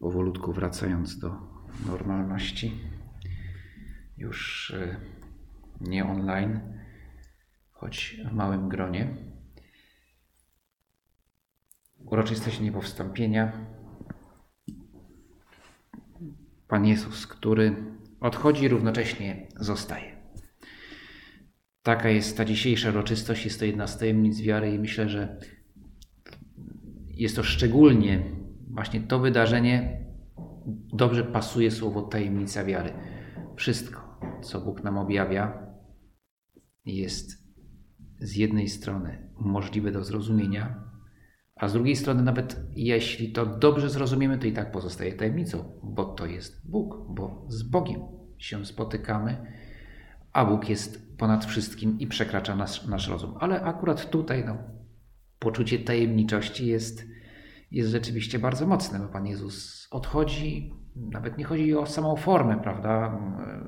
powolutku wracając do normalności. Już e, nie online, choć w małym gronie. Uroczystość niepowstąpienia. Pan Jezus, który odchodzi równocześnie zostaje. Taka jest ta dzisiejsza uroczystość, jest to jedna z tajemnic wiary i myślę, że jest to szczególnie właśnie to wydarzenie dobrze pasuje słowo tajemnica wiary. Wszystko, co Bóg nam objawia, jest z jednej strony możliwe do zrozumienia, a z drugiej strony, nawet jeśli to dobrze zrozumiemy, to i tak pozostaje tajemnicą, bo to jest Bóg, bo z Bogiem się spotykamy, a Bóg jest ponad wszystkim i przekracza nasz, nasz rozum. Ale akurat tutaj no, poczucie tajemniczości jest, jest rzeczywiście bardzo mocne, bo Pan Jezus odchodzi, nawet nie chodzi o samą formę, prawda?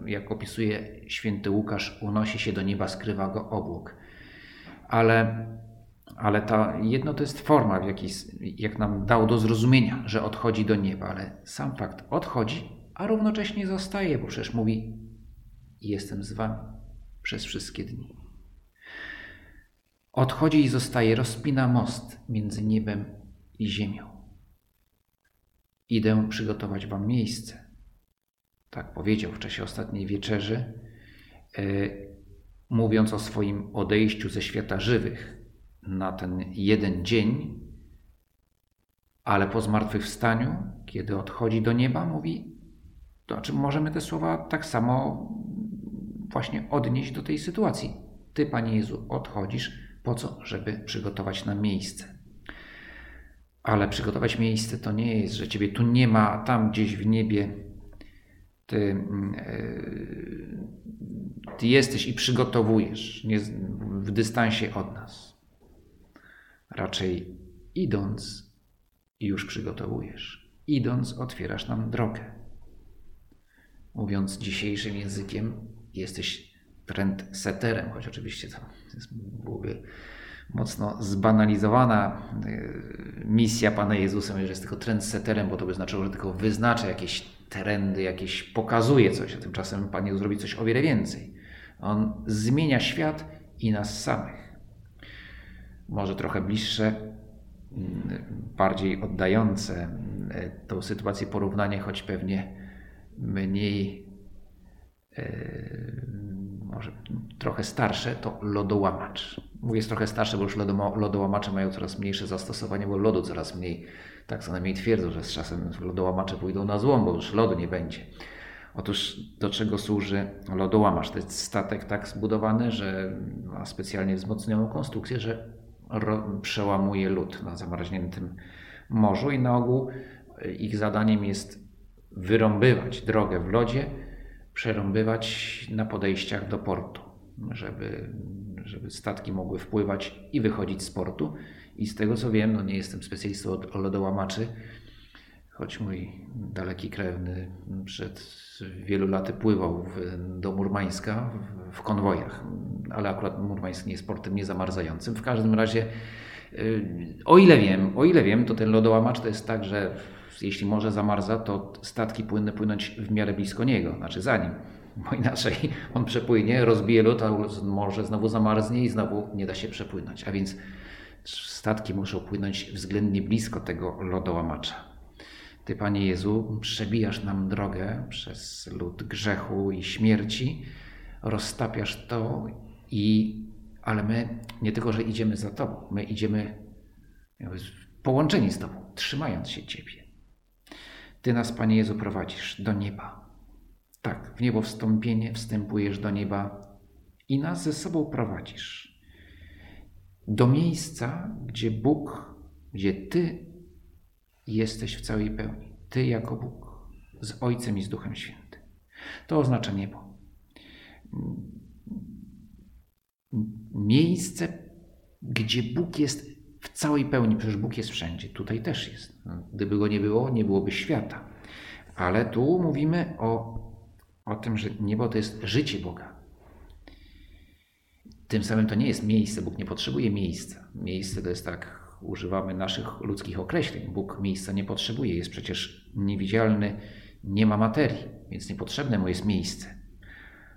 Jak opisuje święty Łukasz, unosi się do nieba, skrywa go obłok. Ale, ale ta, jedno to jest forma, w jaki, jak nam dał do zrozumienia, że odchodzi do nieba, ale sam fakt odchodzi, a równocześnie zostaje, bo przecież mówi: Jestem z wami przez wszystkie dni. Odchodzi i zostaje, rozpina most między niebem i ziemią. Idę przygotować wam miejsce. Tak powiedział w czasie ostatniej wieczerzy, yy, mówiąc o swoim odejściu ze świata żywych na ten jeden dzień, ale po zmartwychwstaniu, kiedy odchodzi do nieba, mówi, to znaczy możemy te słowa tak samo właśnie odnieść do tej sytuacji. Ty, Panie Jezu, odchodzisz po co? Żeby przygotować nam miejsce. Ale przygotować miejsce to nie jest, że Ciebie tu nie ma, tam gdzieś w niebie Ty, yy, ty jesteś i przygotowujesz nie, w dystansie od nas. Raczej idąc, już przygotowujesz. Idąc, otwierasz nam drogę. Mówiąc dzisiejszym językiem, jesteś trendseterem, choć oczywiście to byłoby mocno zbanalizowana y, misja Pana Jezusa, że jest tylko trendseterem, bo to by znaczyło, że tylko wyznacza jakieś trendy, jakieś pokazuje coś, a tymczasem Pan Jezus robi coś o wiele więcej. On zmienia świat i nas samych. Może trochę bliższe, mm, bardziej oddające y, tą sytuację porównanie, choć pewnie mniej może trochę starsze, to lodołamacz. Mówię jest trochę starsze, bo już lodołamacze mają coraz mniejsze zastosowanie, bo lodu coraz mniej. Tak co najmniej twierdzą, że z czasem lodołamacze pójdą na złom, bo już lodu nie będzie. Otóż do czego służy lodołamacz? To jest statek tak zbudowany, że ma specjalnie wzmocnioną konstrukcję, że przełamuje lód na zamarzniętym morzu i na ogół ich zadaniem jest wyrąbywać drogę w lodzie, przerąbywać na podejściach do portu, żeby, żeby statki mogły wpływać i wychodzić z portu. I z tego co wiem, no nie jestem specjalistą od lodołamaczy, choć mój daleki krewny przed wielu laty pływał w, do Murmańska w, w, konwojach, ale akurat Murmańsk nie jest portem niezamarzającym. W każdym razie, y, o ile wiem, o ile wiem, to ten lodołamacz to jest tak, że jeśli morze zamarza, to statki powinny płynąć w miarę blisko niego, znaczy za nim, bo inaczej on przepłynie, rozbije lód, a morze znowu zamarznie i znowu nie da się przepłynąć. A więc statki muszą płynąć względnie blisko tego lodołamacza. Ty, Panie Jezu, przebijasz nam drogę przez lód grzechu i śmierci, roztapiasz to i ale my nie tylko, że idziemy za Tobą, my idziemy połączeni z Tobą, trzymając się Ciebie. Ty nas, Panie Jezu, prowadzisz do nieba. Tak, w niebo wstąpienie wstępujesz do nieba i nas ze sobą prowadzisz. Do miejsca, gdzie Bóg, gdzie Ty jesteś w całej pełni. Ty jako Bóg. z Ojcem i z Duchem Świętym. To oznacza niebo. Miejsce, gdzie Bóg jest w całej pełni, przecież Bóg jest wszędzie. Tutaj też jest. Gdyby go nie było, nie byłoby świata. Ale tu mówimy o, o tym, że niebo to jest życie Boga. Tym samym to nie jest miejsce. Bóg nie potrzebuje miejsca. Miejsce to jest tak, używamy naszych ludzkich określeń. Bóg miejsca nie potrzebuje. Jest przecież niewidzialny, nie ma materii, więc niepotrzebne mu jest miejsce.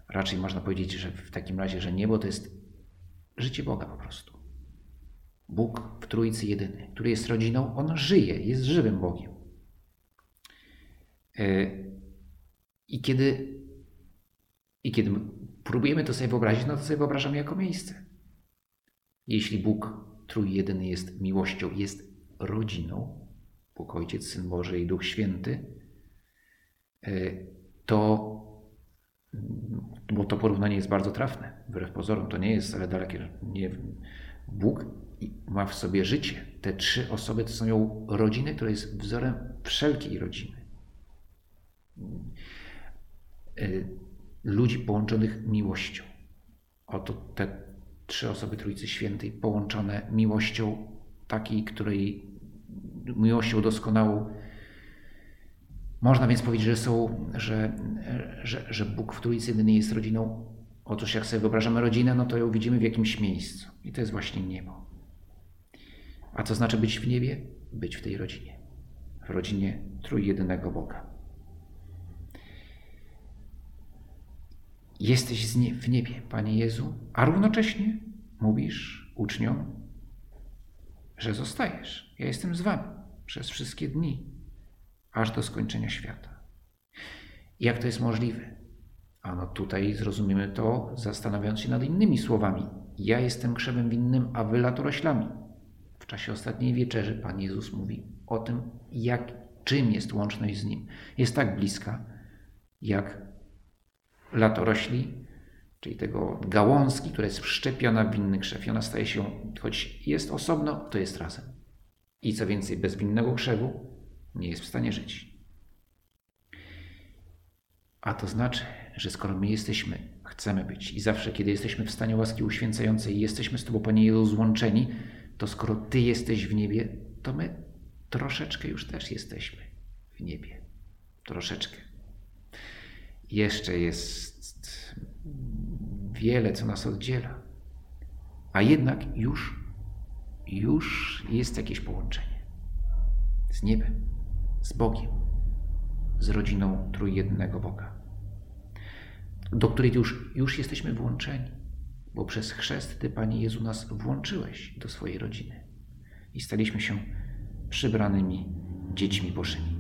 Raczej można powiedzieć, że w takim razie, że niebo to jest życie Boga po prostu. Bóg w Trójcy jedyny, który jest rodziną, on żyje, jest żywym Bogiem. I kiedy, I kiedy próbujemy to sobie wyobrazić, no to sobie wyobrażamy jako miejsce. Jeśli Bóg Trójjedyny jest miłością, jest rodziną, Bóg Ojciec, Syn Boży i Duch Święty, e, to, bo to porównanie jest bardzo trafne, wbrew pozorom, to nie jest wcale dalekie. Nie, Bóg ma w sobie życie. Te trzy osoby to są rodziny, która jest wzorem wszelkiej rodziny. Y, ludzi połączonych miłością. Oto te trzy osoby Trójcy Świętej połączone miłością takiej, której miłością doskonałą. Można więc powiedzieć, że są, że, że, że Bóg w Trójcy jedyny jest rodziną. Otóż jak sobie wyobrażamy rodzinę, no to ją widzimy w jakimś miejscu. I to jest właśnie niebo. A co znaczy być w niebie? Być w tej rodzinie. W rodzinie trójjedynego Boga. Jesteś w niebie, Panie Jezu, a równocześnie mówisz uczniom, że zostajesz. Ja jestem z Wami przez wszystkie dni, aż do skończenia świata. Jak to jest możliwe? Ano tutaj zrozumiemy to, zastanawiając się nad innymi słowami. Ja jestem krzewem winnym, a wy latoroślami. W czasie ostatniej wieczerzy Pan Jezus mówi o tym, jak, czym jest łączność z Nim. Jest tak bliska, jak latorośli, czyli tego gałązki, która jest wszczepiona w winny krzew. I ona staje się, choć jest osobno, to jest razem. I co więcej, bez winnego krzewu nie jest w stanie żyć. A to znaczy, że skoro my jesteśmy, chcemy być i zawsze, kiedy jesteśmy w stanie łaski uświęcającej i jesteśmy z Tobą, Panie Jezu, złączeni, to skoro Ty jesteś w niebie, to my troszeczkę już też jesteśmy w niebie. Troszeczkę. Jeszcze jest wiele, co nas oddziela. A jednak już, już jest jakieś połączenie z niebem, z Bogiem, z rodziną trójjednego Boga, do której już, już jesteśmy włączeni bo przez chrzest Ty, Panie Jezu, nas włączyłeś do swojej rodziny i staliśmy się przybranymi dziećmi Bożymi.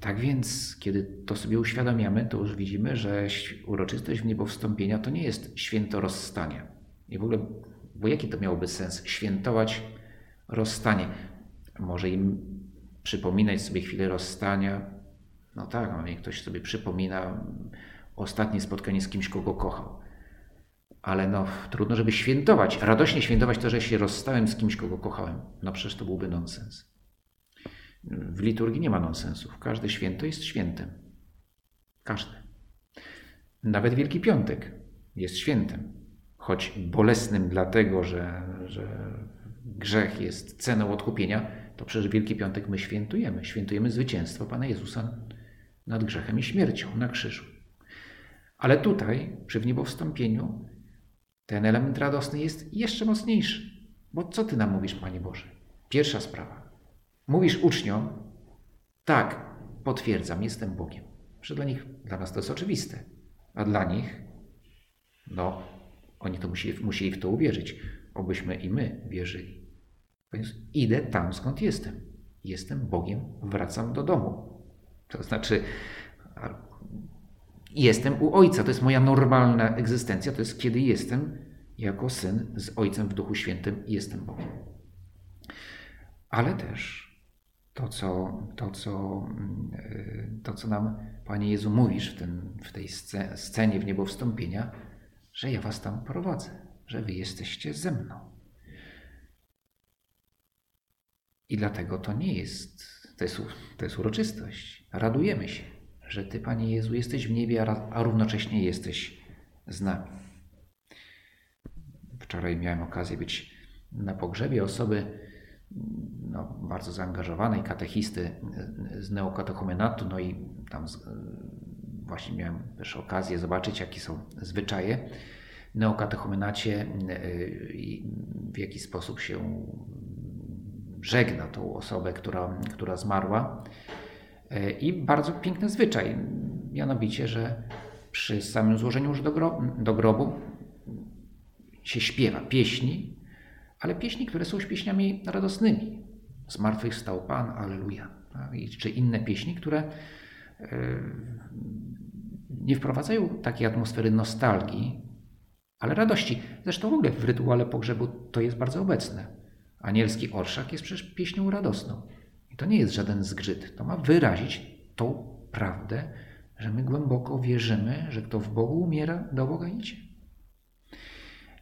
Tak więc, kiedy to sobie uświadamiamy, to już widzimy, że uroczystość w niebo wstąpienia to nie jest święto rozstania. I w ogóle, bo jaki to miałoby sens? Świętować rozstanie. Może im przypominać sobie chwilę rozstania. No tak, no, niech ktoś sobie przypomina ostatnie spotkanie z kimś, kogo kochał. Ale no, trudno, żeby świętować, radośnie świętować to, że się rozstałem z kimś, kogo kochałem. No przecież to byłby nonsens. W liturgii nie ma nonsensów. Każde święto jest świętem. Każde. Nawet Wielki Piątek jest świętem. Choć bolesnym dlatego, że, że grzech jest ceną odkupienia, to przecież Wielki Piątek my świętujemy. Świętujemy zwycięstwo Pana Jezusa nad grzechem i śmiercią na krzyżu. Ale tutaj, przy wniebowstąpieniu, ten element radosny jest jeszcze mocniejszy. Bo co ty nam mówisz, Panie Boże? Pierwsza sprawa. Mówisz uczniom, tak, potwierdzam, jestem Bogiem. Że dla nich, dla nas to jest oczywiste. A dla nich, no, oni to musieli, musieli w to uwierzyć. Obyśmy i my wierzyli. Więc idę tam, skąd jestem. Jestem Bogiem, wracam do domu. To znaczy, jestem u Ojca. To jest moja normalna egzystencja. To jest kiedy jestem jako syn z Ojcem w Duchu Świętym jestem Bogiem. Ale też to, co, to, co, mm, to, co nam, Panie Jezu, mówisz w, tym, w tej scenie w niebo wstąpienia, że ja was tam prowadzę, że wy jesteście ze mną. I dlatego to nie jest to jest, to jest uroczystość. Radujemy się, że Ty, Panie Jezu, jesteś w niebie, a, a równocześnie jesteś z nami. Wczoraj miałem okazję być na pogrzebie osoby no, bardzo zaangażowanej, katechisty z neokatechumenatu, no i tam z, właśnie miałem też okazję zobaczyć, jakie są zwyczaje neokatechumenacie i w jaki sposób się żegna tą osobę, która, która zmarła. Y, I bardzo piękny zwyczaj, mianowicie, że przy samym złożeniu już do, gro, do grobu się śpiewa pieśni, ale pieśni, które są pieśniami radosnymi. Zmartwychwstał Pan, Aleluja. Czy inne pieśni, które y, nie wprowadzają takiej atmosfery nostalgii, ale radości. Zresztą w ogóle w rytuale pogrzebu to jest bardzo obecne. Anielski orszak jest przecież pieśnią radosną. I to nie jest żaden zgrzyt. To ma wyrazić tą prawdę, że my głęboko wierzymy, że kto w Bogu umiera, do Boga idzie.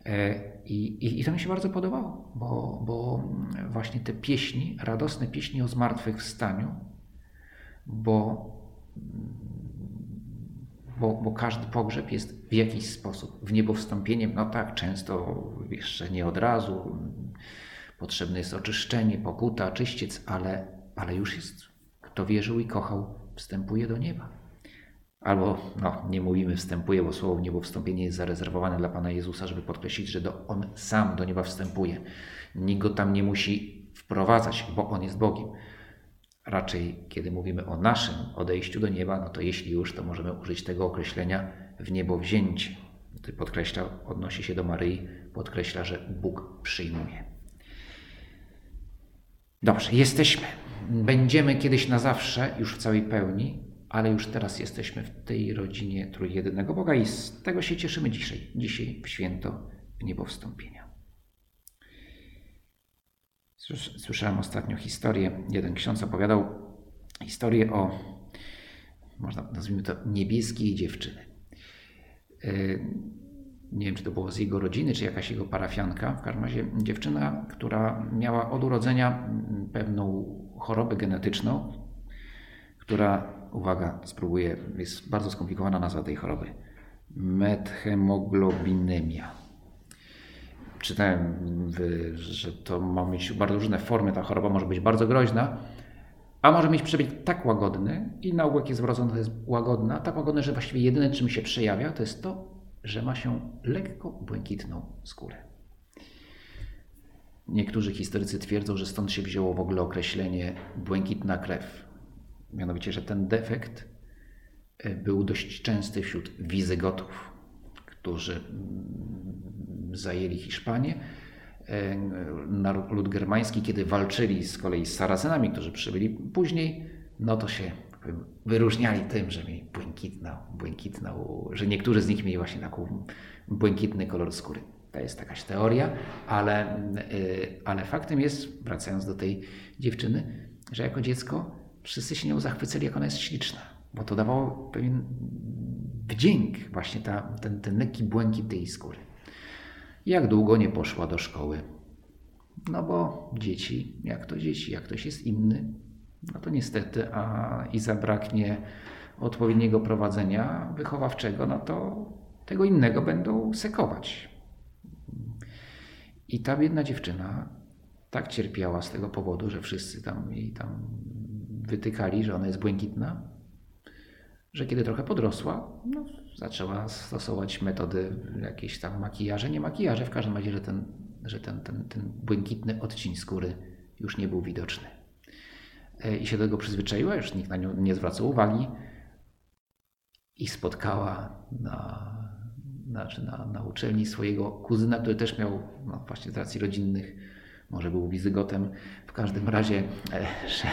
E, I, i, I, to mi się bardzo podobało, bo, bo właśnie te pieśni, radosne pieśni o zmartwychwstaniu, bo bo, bo każdy pogrzeb jest w jakiś sposób w niebo wstąpieniem. No tak, często jeszcze nie od razu. Potrzebne jest oczyszczenie, pokuta, czyściec, ale, ale już jest. Kto wierzył i kochał, wstępuje do nieba. Albo, no, nie mówimy wstępuje, bo słowo niebo wstąpienie jest zarezerwowane dla Pana Jezusa, żeby podkreślić, że do, On sam do nieba wstępuje. Nikt go tam nie musi wprowadzać, bo On jest Bogiem. Raczej, kiedy mówimy o naszym odejściu do nieba, no to jeśli już, to możemy użyć tego określenia w niebo wzięcie. To podkreśla, odnosi się do Maryi, podkreśla, że Bóg przyjmuje. Dobrze, jesteśmy. Będziemy kiedyś na zawsze, już w całej pełni, ale już teraz jesteśmy w tej rodzinie trójjedynego Boga i z tego się cieszymy dzisiaj, dzisiaj w święto w niebo wstąpienia. Słyszałem ostatnio historię, jeden ksiądz opowiadał historię o, można nazwijmy to, niebieskiej dziewczyny. E, nie wiem, czy to było z jego rodziny, czy jakaś jego parafianka. W każdym razie dziewczyna, która miała od urodzenia pewną chorobę genetyczną, która, uwaga, spróbuję, jest bardzo skomplikowana nazwa tej choroby. Methemoglobinemia czytałem, że to ma mieć bardzo różne formy, ta choroba może być bardzo groźna, a może mieć przebieg tak łagodny i nałóg jest to jest łagodna, tak łagodna, że właściwie jedyne czym się przejawia, to jest to, że ma się lekko błękitną skórę. Niektórzy historycy twierdzą, że stąd się wzięło w ogóle określenie błękitna krew. Mianowicie, że ten defekt e, był dość częsty wśród wizygotów, którzy zajęli Hiszpanię. E, lud germański, kiedy walczyli z kolei z Saracenami, którzy przybyli później, no to się wyróżniali tym, że mieli błękitną, błękitną, że niektórzy z nich mieli właśnie taki błękitny kolor skóry. To jest jakaś teoria, ale, e, ale faktem jest, wracając do tej dziewczyny, że jako dziecko wszyscy się nią zachwycili, jak ona jest śliczna, bo to dawało pewien wdzięk, właśnie ta, ten, ten lekki błękit tej skóry jak długo nie poszła do szkoły. No bo dzieci, jak to dzieci, jak ktoś jest inny, no to niestety, a i zabraknie odpowiedniego prowadzenia wychowawczego, no to tego innego będą sekować. I ta biedna dziewczyna tak cierpiała z tego powodu, że wszyscy tam jej tam wytykali, że ona jest błękitna, że kiedy trochę podrosła, no, zaczęła stosować metody jakieś tam makijaże, nie makijaże, w każdym razie, że ten, że ten, ten, ten błękitny odcień skóry już nie był widoczny. E, I się do tego przyzwyczaiła, już nikt na nią nie zwracał uwagi i spotkała na, znaczy na, na uczelni swojego kuzyna, który też miał no właśnie z racji rodzinnych, może był wizygotem, każdym razie, e, że,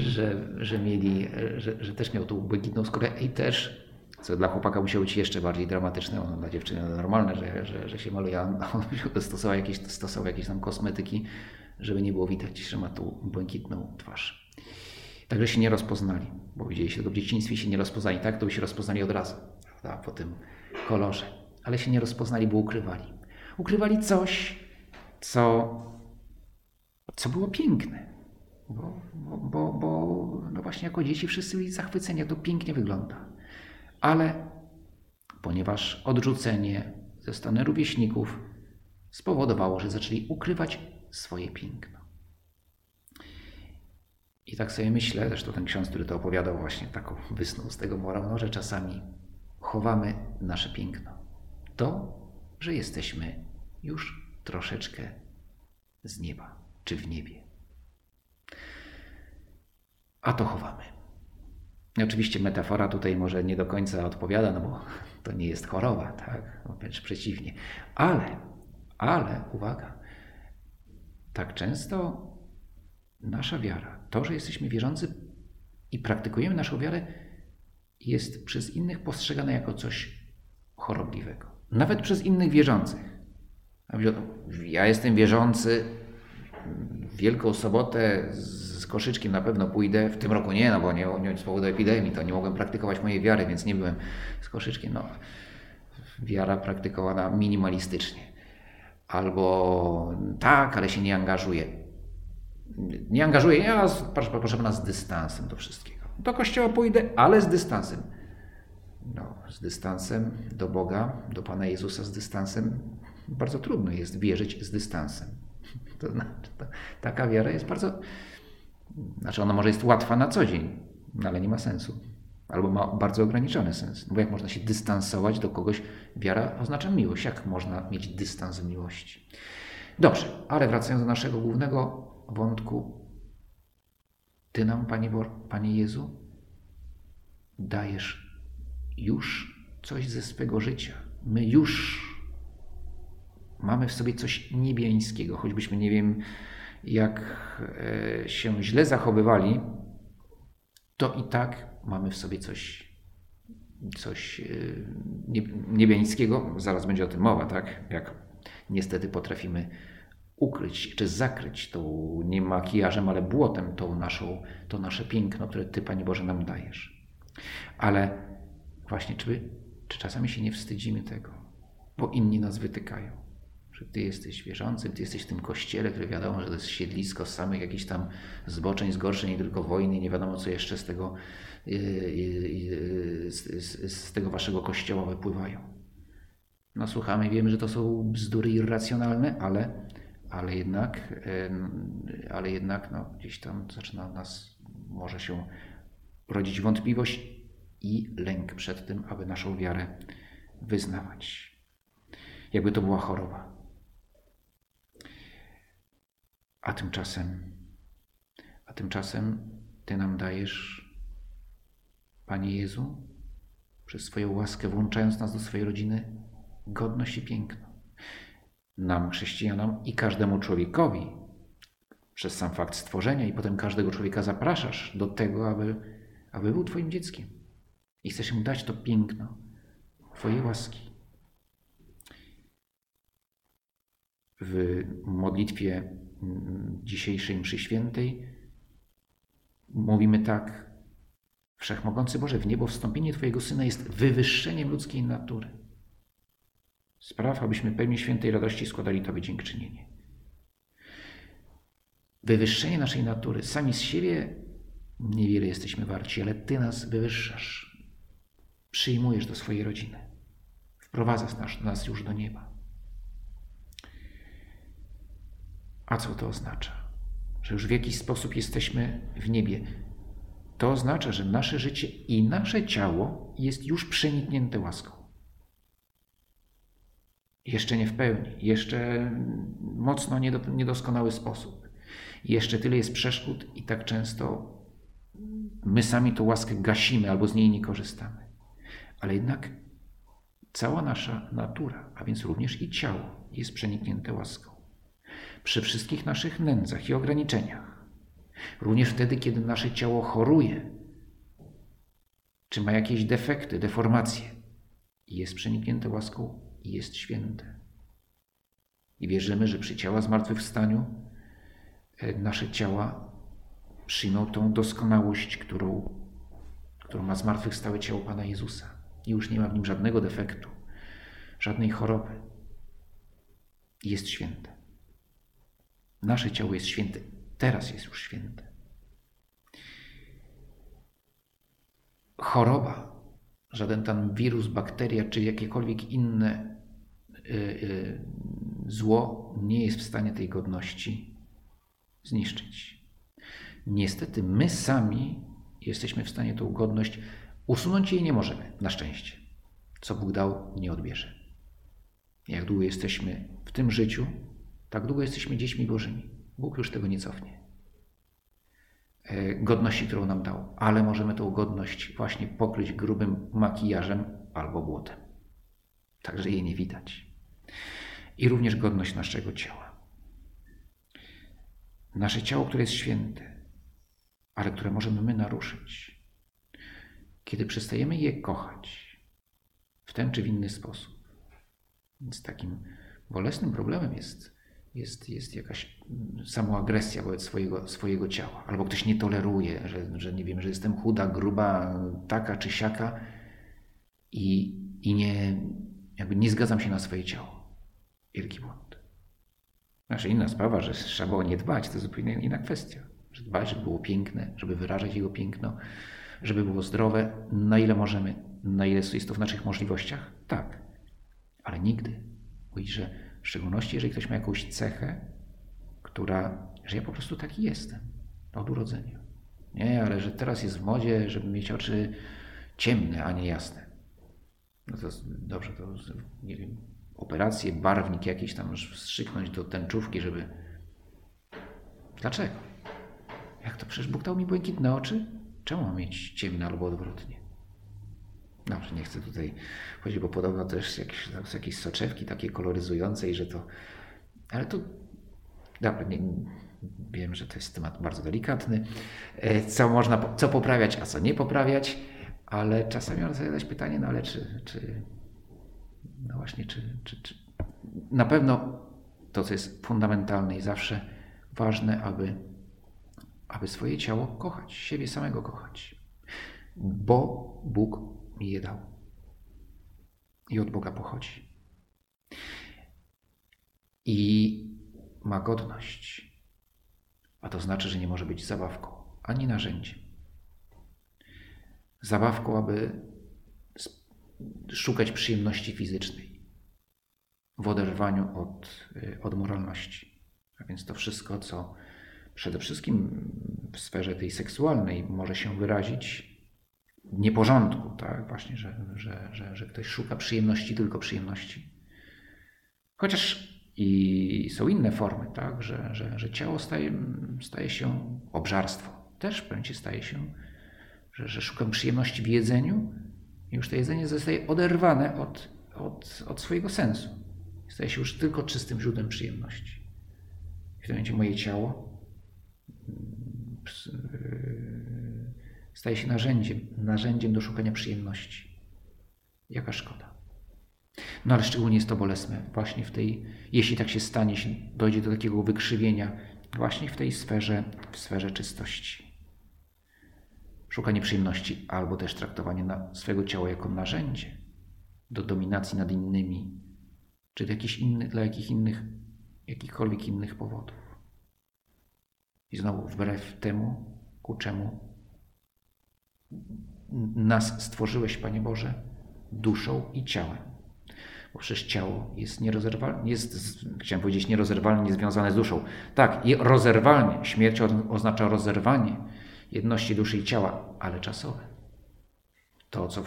że, że mieli, że, że też miał tą błękitną skórę i też co dla chłopaka musiało być jeszcze bardziej dramatyczne, ono dla dziewczyny normalne, że, że, że się maluje, a on stosował jakieś, stosował jakieś tam kosmetyki, żeby nie było widać, że ma tu błękitną twarz. Także się nie rozpoznali, bo widzieli się tego w dzieciństwie się nie rozpoznali, tak? To by się rozpoznali od razu, prawda? po tym kolorze. Ale się nie rozpoznali, bo ukrywali. Ukrywali coś, co, co było piękne. Bo, bo, bo, bo no właśnie jako dzieci wszyscy byli zachwyceni, to pięknie wygląda. Ale ponieważ odrzucenie ze strony rówieśników spowodowało, że zaczęli ukrywać swoje piękno. I tak sobie myślę, zresztą ten ksiądz, który to opowiadał, właśnie taką wysnuł z tego morał, no, że czasami chowamy nasze piękno. To, że jesteśmy już troszeczkę z nieba, czy w niebie. A to chowamy. Oczywiście metafora tutaj może nie do końca odpowiada, no bo to nie jest choroba, tak? No, wręcz przeciwnie. Ale, ale, uwaga, tak często nasza wiara, to, że jesteśmy wierzący i praktykujemy naszą wiarę, jest przez innych postrzegane jako coś chorobliwego. Nawet przez innych wierzących. Ja jestem wierzący, Wielką Sobotę z koszyczkiem na pewno pójdę. W tym roku nie, no bo nie, nie z powodu epidemii, to nie mogłem praktykować mojej wiary, więc nie byłem z koszyczkiem. No, wiara praktykowana minimalistycznie. Albo tak, ale się nie angażuję. Nie angażuję, ja proszę, proszę pana z dystansem do wszystkiego. Do kościoła pójdę, ale z dystansem. No, z dystansem do Boga, do Pana Jezusa z dystansem bardzo trudno jest wierzyć z dystansem. To znaczy, taka wiara jest bardzo. Znaczy, ona może jest łatwa na co dzień, no ale nie ma sensu. Albo ma bardzo ograniczony sens. Bo jak można się dystansować do kogoś? Wiara oznacza miłość. Jak można mieć dystans miłości? Dobrze, ale wracając do naszego głównego wątku. Ty nam, Panie, Panie Jezu, dajesz już coś ze swego życia. My już mamy w sobie coś niebiańskiego, choćbyśmy nie wiem, jak e, się źle zachowywali, to i tak mamy w sobie coś, coś e, niebiańskiego. Zaraz będzie o tym mowa, tak? Jak niestety potrafimy ukryć czy zakryć tą nie makijażem, ale błotem tą naszą, to nasze piękno, które Ty, Panie Boże, nam dajesz. Ale właśnie, czy, czy czasami się nie wstydzimy tego, bo inni nas wytykają? Że Ty jesteś wierzącym, Ty jesteś w tym kościele, który wiadomo, że to jest siedlisko samych jakichś tam zboczeń, zgorszeń, nie tylko wojny, nie wiadomo co jeszcze z tego, y, y, y, z, z, z tego Waszego kościoła wypływają. No słuchamy, wiemy, że to są bzdury irracjonalne, ale ale jednak, ale jednak no, gdzieś tam zaczyna nas, może się rodzić wątpliwość i lęk przed tym, aby naszą wiarę wyznawać. Jakby to była choroba. A tymczasem, a tymczasem Ty nam dajesz, Panie Jezu, przez swoją łaskę, włączając nas do swojej rodziny, godność i piękno nam, chrześcijanom i każdemu człowiekowi przez sam fakt stworzenia i potem każdego człowieka zapraszasz do tego, aby, aby był Twoim dzieckiem. I chcesz mu dać to piękno Twojej łaski. W modlitwie dzisiejszej mszy świętej mówimy tak: Wszechmogący Boże, w niebo wstąpienie Twojego Syna jest wywyższeniem ludzkiej natury. Spraw, abyśmy pełni świętej radości składali Tobie dziękczynienie. Wywyższenie naszej natury. Sami z siebie niewiele jesteśmy warci, ale Ty nas wywyższasz. Przyjmujesz do swojej rodziny. Wprowadzasz nas, nas już do nieba. A co to oznacza? Że już w jakiś sposób jesteśmy w niebie. To oznacza, że nasze życie i nasze ciało jest już przeniknięte łaską. Jeszcze nie w pełni, jeszcze mocno niedoskonały sposób. Jeszcze tyle jest przeszkód i tak często my sami tą łaskę gasimy albo z niej nie korzystamy. Ale jednak cała nasza natura, a więc również i ciało, jest przeniknięte łaską. Przy wszystkich naszych nędzach i ograniczeniach, również wtedy, kiedy nasze ciało choruje, czy ma jakieś defekty, deformacje, jest przeniknięte łaską i jest święte. I wierzymy, że przy ciała zmartwychwstaniu e, nasze ciała przyjmą tą doskonałość, którą, którą ma zmartwychwstałe ciało Pana Jezusa. I już nie ma w nim żadnego defektu, żadnej choroby. Jest święte. Nasze ciało jest święte, teraz jest już święte. Choroba, żaden tam wirus, bakteria czy jakiekolwiek inne y, y, zło nie jest w stanie tej godności zniszczyć. Niestety my sami jesteśmy w stanie tą godność usunąć jej nie możemy, na szczęście. Co Bóg dał, nie odbierze. Jak długo jesteśmy w tym życiu, tak długo jesteśmy dziećmi Bożymi. Bóg już tego nie cofnie. E, godności, którą nam dał, ale możemy tą godność właśnie pokryć grubym makijażem albo błotem. Także jej nie widać. I również godność naszego ciała. Nasze ciało, które jest święte, ale które możemy my naruszyć. Kiedy przestajemy je kochać w ten czy w inny sposób. Więc takim bolesnym problemem jest jest, jest jakaś samoagresja wobec swojego, swojego ciała. Albo ktoś nie toleruje, że, że nie wiem, że jestem chuda, gruba, taka czy siaka i, i nie, jakby nie zgadzam się na swoje ciało. Wielki błąd. Znaczy inna sprawa, że trzeba było nie dbać, to zupełnie inna kwestia. Że dbać, żeby było piękne, żeby wyrażać jego piękno, żeby było zdrowe, na ile możemy, na ile jest to w naszych możliwościach, tak. Ale nigdy mówić, że w szczególności, jeżeli ktoś ma jakąś cechę, która, że ja po prostu taki jestem od urodzenia. Nie, ale że teraz jest w modzie, żeby mieć oczy ciemne, a nie jasne. No to dobrze, to nie wiem, operacje, barwnik jakiś tam wstrzyknąć do tęczówki, żeby. Dlaczego? Jak to? Przecież Bóg dał mi błękitne oczy? Czemu mieć ciemne albo odwrotnie? Dobrze, nie chcę tutaj chodzić, bo podobno też jakieś, jakieś soczewki takie koloryzujące i że to... Ale to... Dobra, nie, wiem, że to jest temat bardzo delikatny. E, co można, co poprawiać, a co nie poprawiać, ale czasami można zadać pytanie, no ale czy, czy no właśnie, czy, czy, czy na pewno to, co jest fundamentalne i zawsze ważne, aby, aby swoje ciało kochać, siebie samego kochać. Bo Bóg mi je dał. I od Boga pochodzi. I ma godność. A to znaczy, że nie może być zabawką ani narzędziem. Zabawką, aby szukać przyjemności fizycznej w oderwaniu od, od moralności. A więc to wszystko, co przede wszystkim w sferze tej seksualnej może się wyrazić nieporządku, tak? Właśnie, że, że, że, że ktoś szuka przyjemności, tylko przyjemności. Chociaż i są inne formy, tak? Że, że, że ciało staje, staje się obżarstwo. Też w pewnym staje się, że, że szukam przyjemności w jedzeniu i już to jedzenie zostaje oderwane od, od, od swojego sensu. Staje się już tylko czystym źródłem przyjemności. W tym momencie moje ciało staje się narzędziem, narzędziem do szukania przyjemności. Jaka szkoda. No ale szczególnie jest to bolesne właśnie w tej, jeśli tak się stanie, jeśli dojdzie do takiego wykrzywienia, właśnie w tej sferze, w sferze czystości. Szukanie przyjemności albo też traktowanie swojego ciała jako narzędzie do dominacji nad innymi, czy dla jakich innych, jakichkolwiek innych powodów. I znowu wbrew temu, ku czemu nas stworzyłeś, Panie Boże, duszą i ciałem. Bo przecież ciało jest nierozerwalnie, jest, chciałem powiedzieć, nierozerwalnie związane z duszą. Tak, rozerwalnie. Śmierć oznacza rozerwanie jedności duszy i ciała, ale czasowe. To, co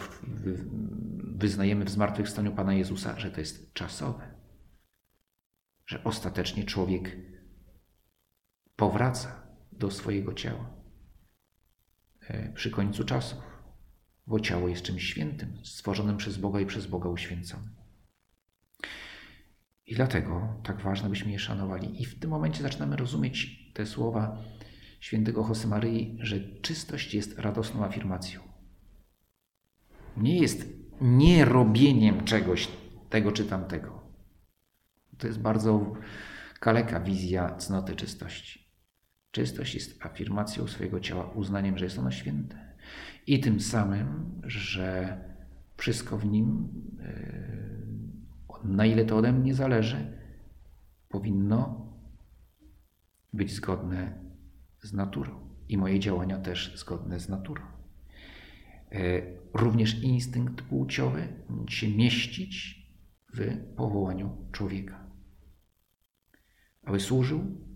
wyznajemy w zmartwychwstaniu Pana Jezusa, że to jest czasowe. Że ostatecznie człowiek powraca do swojego ciała. E, przy końcu czasów, bo ciało jest czymś świętym, stworzonym przez Boga i przez Boga uświęconym. I dlatego tak ważne, byśmy je szanowali. I w tym momencie zaczynamy rozumieć te słowa świętego Josemaryi, że czystość jest radosną afirmacją. Nie jest nierobieniem czegoś, tego czy tamtego. To jest bardzo kaleka wizja cnoty czystości. Czystość jest afirmacją swojego ciała, uznaniem, że jest ono święte. I tym samym, że wszystko w nim, e, na ile to ode mnie zależy, powinno być zgodne z naturą. I moje działania też zgodne z naturą. również instynkt płciowy się mieścić w powołaniu człowieka. Aby służył,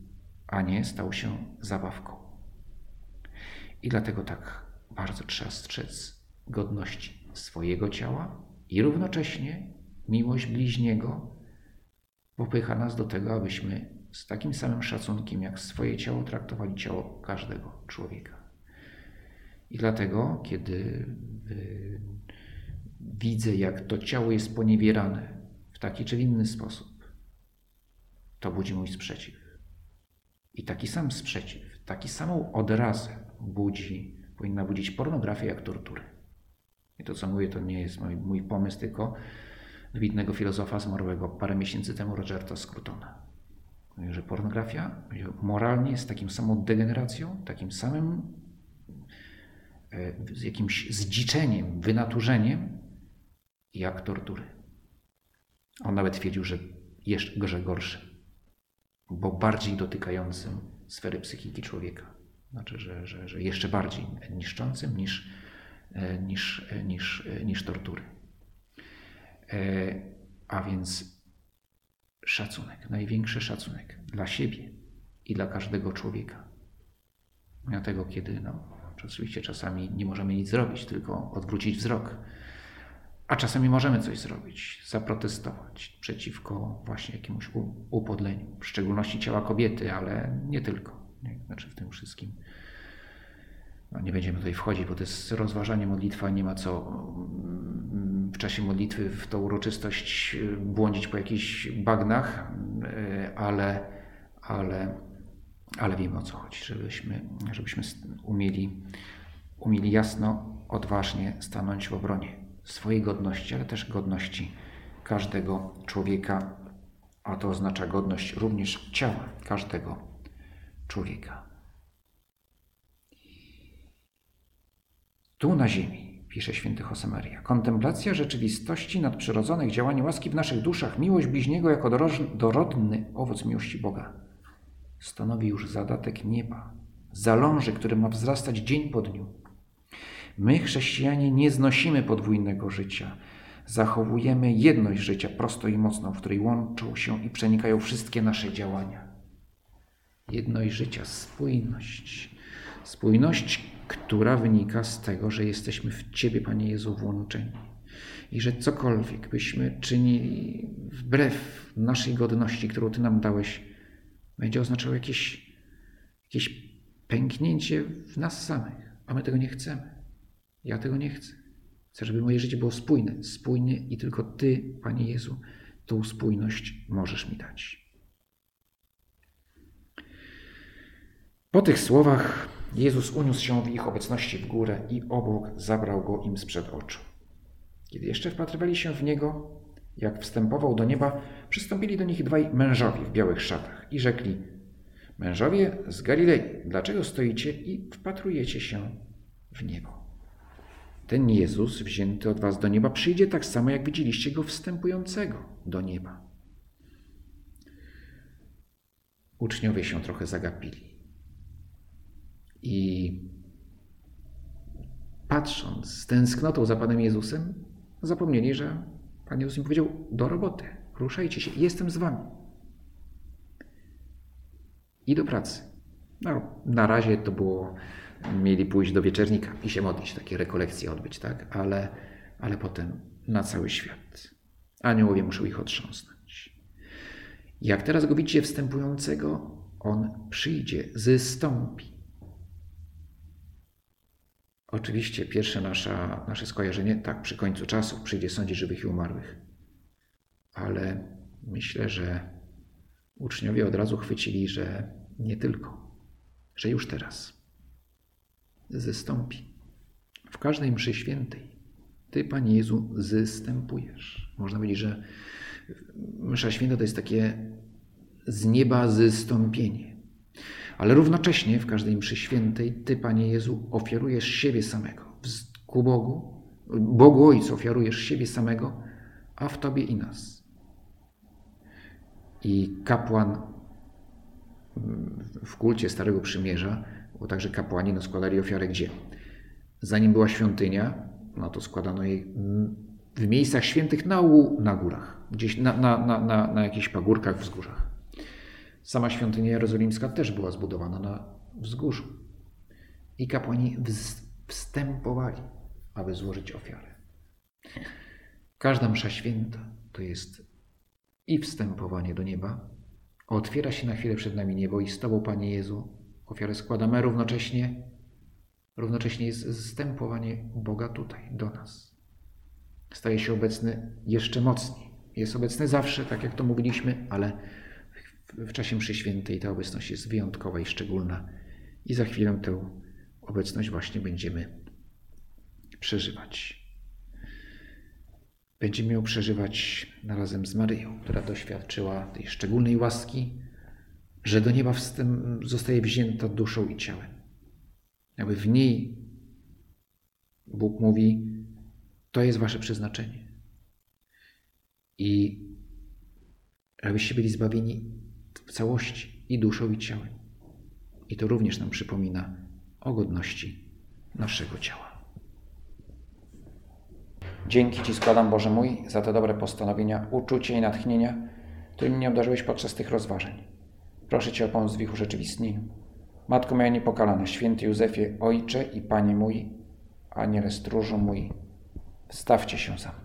a nie stał się zabawką. I dlatego tak bardzo trzeba strzec godności swojego ciała i równocześnie miłość bliźniego popycha nas do tego, abyśmy z takim samym szacunkiem jak swoje ciało traktowali ciało każdego człowieka. I dlatego, kiedy y, widzę, jak to ciało jest poniewierane w taki czy inny sposób, to budzi mój sprzeciw. I taki sam sprzeciw, taki samą odrazę budzi, powinna budzić pornografia jak tortury. I to, co mówię, to nie jest mój, mój pomysł, tylko wybitnego filozofa zmarłego parę miesięcy temu Rogerta Scrutona. Mówi, że pornografia moralnie jest takim samą degeneracją, takim samym e, jakimś zdziczeniem, wynaturzeniem, jak tortury. On nawet twierdził, że jeszcze gorsze, bo bardziej dotykającym sfery psychiki człowieka. Znaczy, że, że, że jeszcze bardziej niszczącym niż, e, niż, e, niż, niż tortury. A więc szacunek, największy szacunek dla siebie i dla każdego człowieka. Dlatego, kiedy no, oczywiście czasami nie możemy nic zrobić, tylko odwrócić wzrok, a czasami możemy coś zrobić, zaprotestować przeciwko właśnie jakiemuś upodleniu, w szczególności ciała kobiety, ale nie tylko. Znaczy w tym wszystkim. No nie będziemy tutaj wchodzić, bo to jest rozważanie modlitwa, nie ma co w czasie modlitwy w tą uroczystość y, błądzić po jakichś bagnach, y, ale, ale, ale wiemy o co chodzi, żebyśmy, żebyśmy umieli, umieli jasno, odważnie stanąć w obronie swojej godności, ale też godności każdego człowieka, a to oznacza godność również ciała każdego człowieka. Tu na ziemi pisze święty Josemaria. Kontemplacja rzeczywistości nadprzyrodzonych działań łaski w naszych duszach, miłość bliźniego jako dorodny owoc miłości Boga stanowi już zadatek nieba, zaląży, który ma wzrastać dzień po dniu. My, chrześcijanie, nie znosimy podwójnego życia. Zachowujemy jedność życia prosto i mocno, w której łączą się i przenikają wszystkie nasze działania. Jedność życia, spójność. Spójność, która wynika z tego, że jesteśmy w Ciebie, Panie Jezu, włączeni. I że cokolwiek byśmy czynili wbrew naszej godności, którą Ty nam dałeś, będzie oznaczało jakieś, jakieś pęknięcie w nas samych, a my tego nie chcemy. Ja tego nie chcę. Chcę, żeby moje życie było spójne, spójnie i tylko Ty, Panie Jezu, tą spójność możesz mi dać. Po tych słowach Jezus uniósł się w ich obecności w górę i obłok zabrał go im sprzed oczu. Kiedy jeszcze wpatrywali się w niego, jak wstępował do nieba, przystąpili do nich dwaj mężowie w białych szatach i rzekli: Mężowie z Galilei, dlaczego stoicie i wpatrujecie się w niebo? Ten Jezus, wzięty od was do nieba, przyjdzie tak samo, jak widzieliście go wstępującego do nieba. Uczniowie się trochę zagapili. I patrząc z tęsknotą za Panem Jezusem, zapomnieli, że Pan Jezus im powiedział: Do roboty, ruszajcie się, jestem z Wami. I do pracy. No, na razie to było, mieli pójść do wieczernika i się modlić, takie rekolekcje odbyć, tak? Ale, ale potem na cały świat. Aniołowie muszą ich otrząsnąć. Jak teraz go widzicie wstępującego, on przyjdzie, zystąpi Oczywiście pierwsze nasza, nasze skojarzenie, tak, przy końcu czasów przyjdzie sądzić żywych i umarłych. Ale myślę, że uczniowie od razu chwycili, że nie tylko, że już teraz zystąpi. W każdej mszy świętej Ty, Panie Jezu, zystępujesz. Można powiedzieć, że msza święta to jest takie z nieba zystąpienie. Ale równocześnie w każdej mszy świętej Ty, Panie Jezu, ofiarujesz siebie samego ku Bogu, Bogu Ojcu ofiarujesz siebie samego, a w Tobie i nas. I kapłan w kulcie Starego Przymierza, bo także kapłani no, składali ofiarę gdzie? Zanim była świątynia, no to składano jej w miejscach świętych na, łu- na górach, gdzieś na, na, na, na, na jakichś pagórkach, wzgórzach. Sama świątynia jerozolimska też była zbudowana na wzgórzu. I kapłani wstępowali, aby złożyć ofiarę. Każda msza święta to jest i wstępowanie do nieba. Otwiera się na chwilę przed nami niebo i z Tobą, Panie Jezu, ofiarę składamy, równocześnie, równocześnie jest zstępowanie Boga tutaj, do nas. Staje się obecny jeszcze mocniej. Jest obecny zawsze, tak jak to mówiliśmy, ale w czasie mszy świętej ta obecność jest wyjątkowa i szczególna. I za chwilę tę obecność właśnie będziemy przeżywać. Będziemy ją przeżywać razem z Maryją, która doświadczyła tej szczególnej łaski, że do nieba zostaje wzięta duszą i ciałem. Jakby w niej Bóg mówi: To jest wasze przeznaczenie. I abyście byli zbawieni w całości i duszą, i ciałem. I to również nam przypomina o godności naszego ciała. Dzięki Ci składam, Boże mój, za te dobre postanowienia, uczucie i natchnienia, którymi mnie obdarzyłeś podczas tych rozważań. Proszę Cię o pomoc w ich urzeczywistnieniu. Matko moja niepokalana, święty Józefie, Ojcze i Panie mój, Aniele stróżu mój, wstawcie się za mną.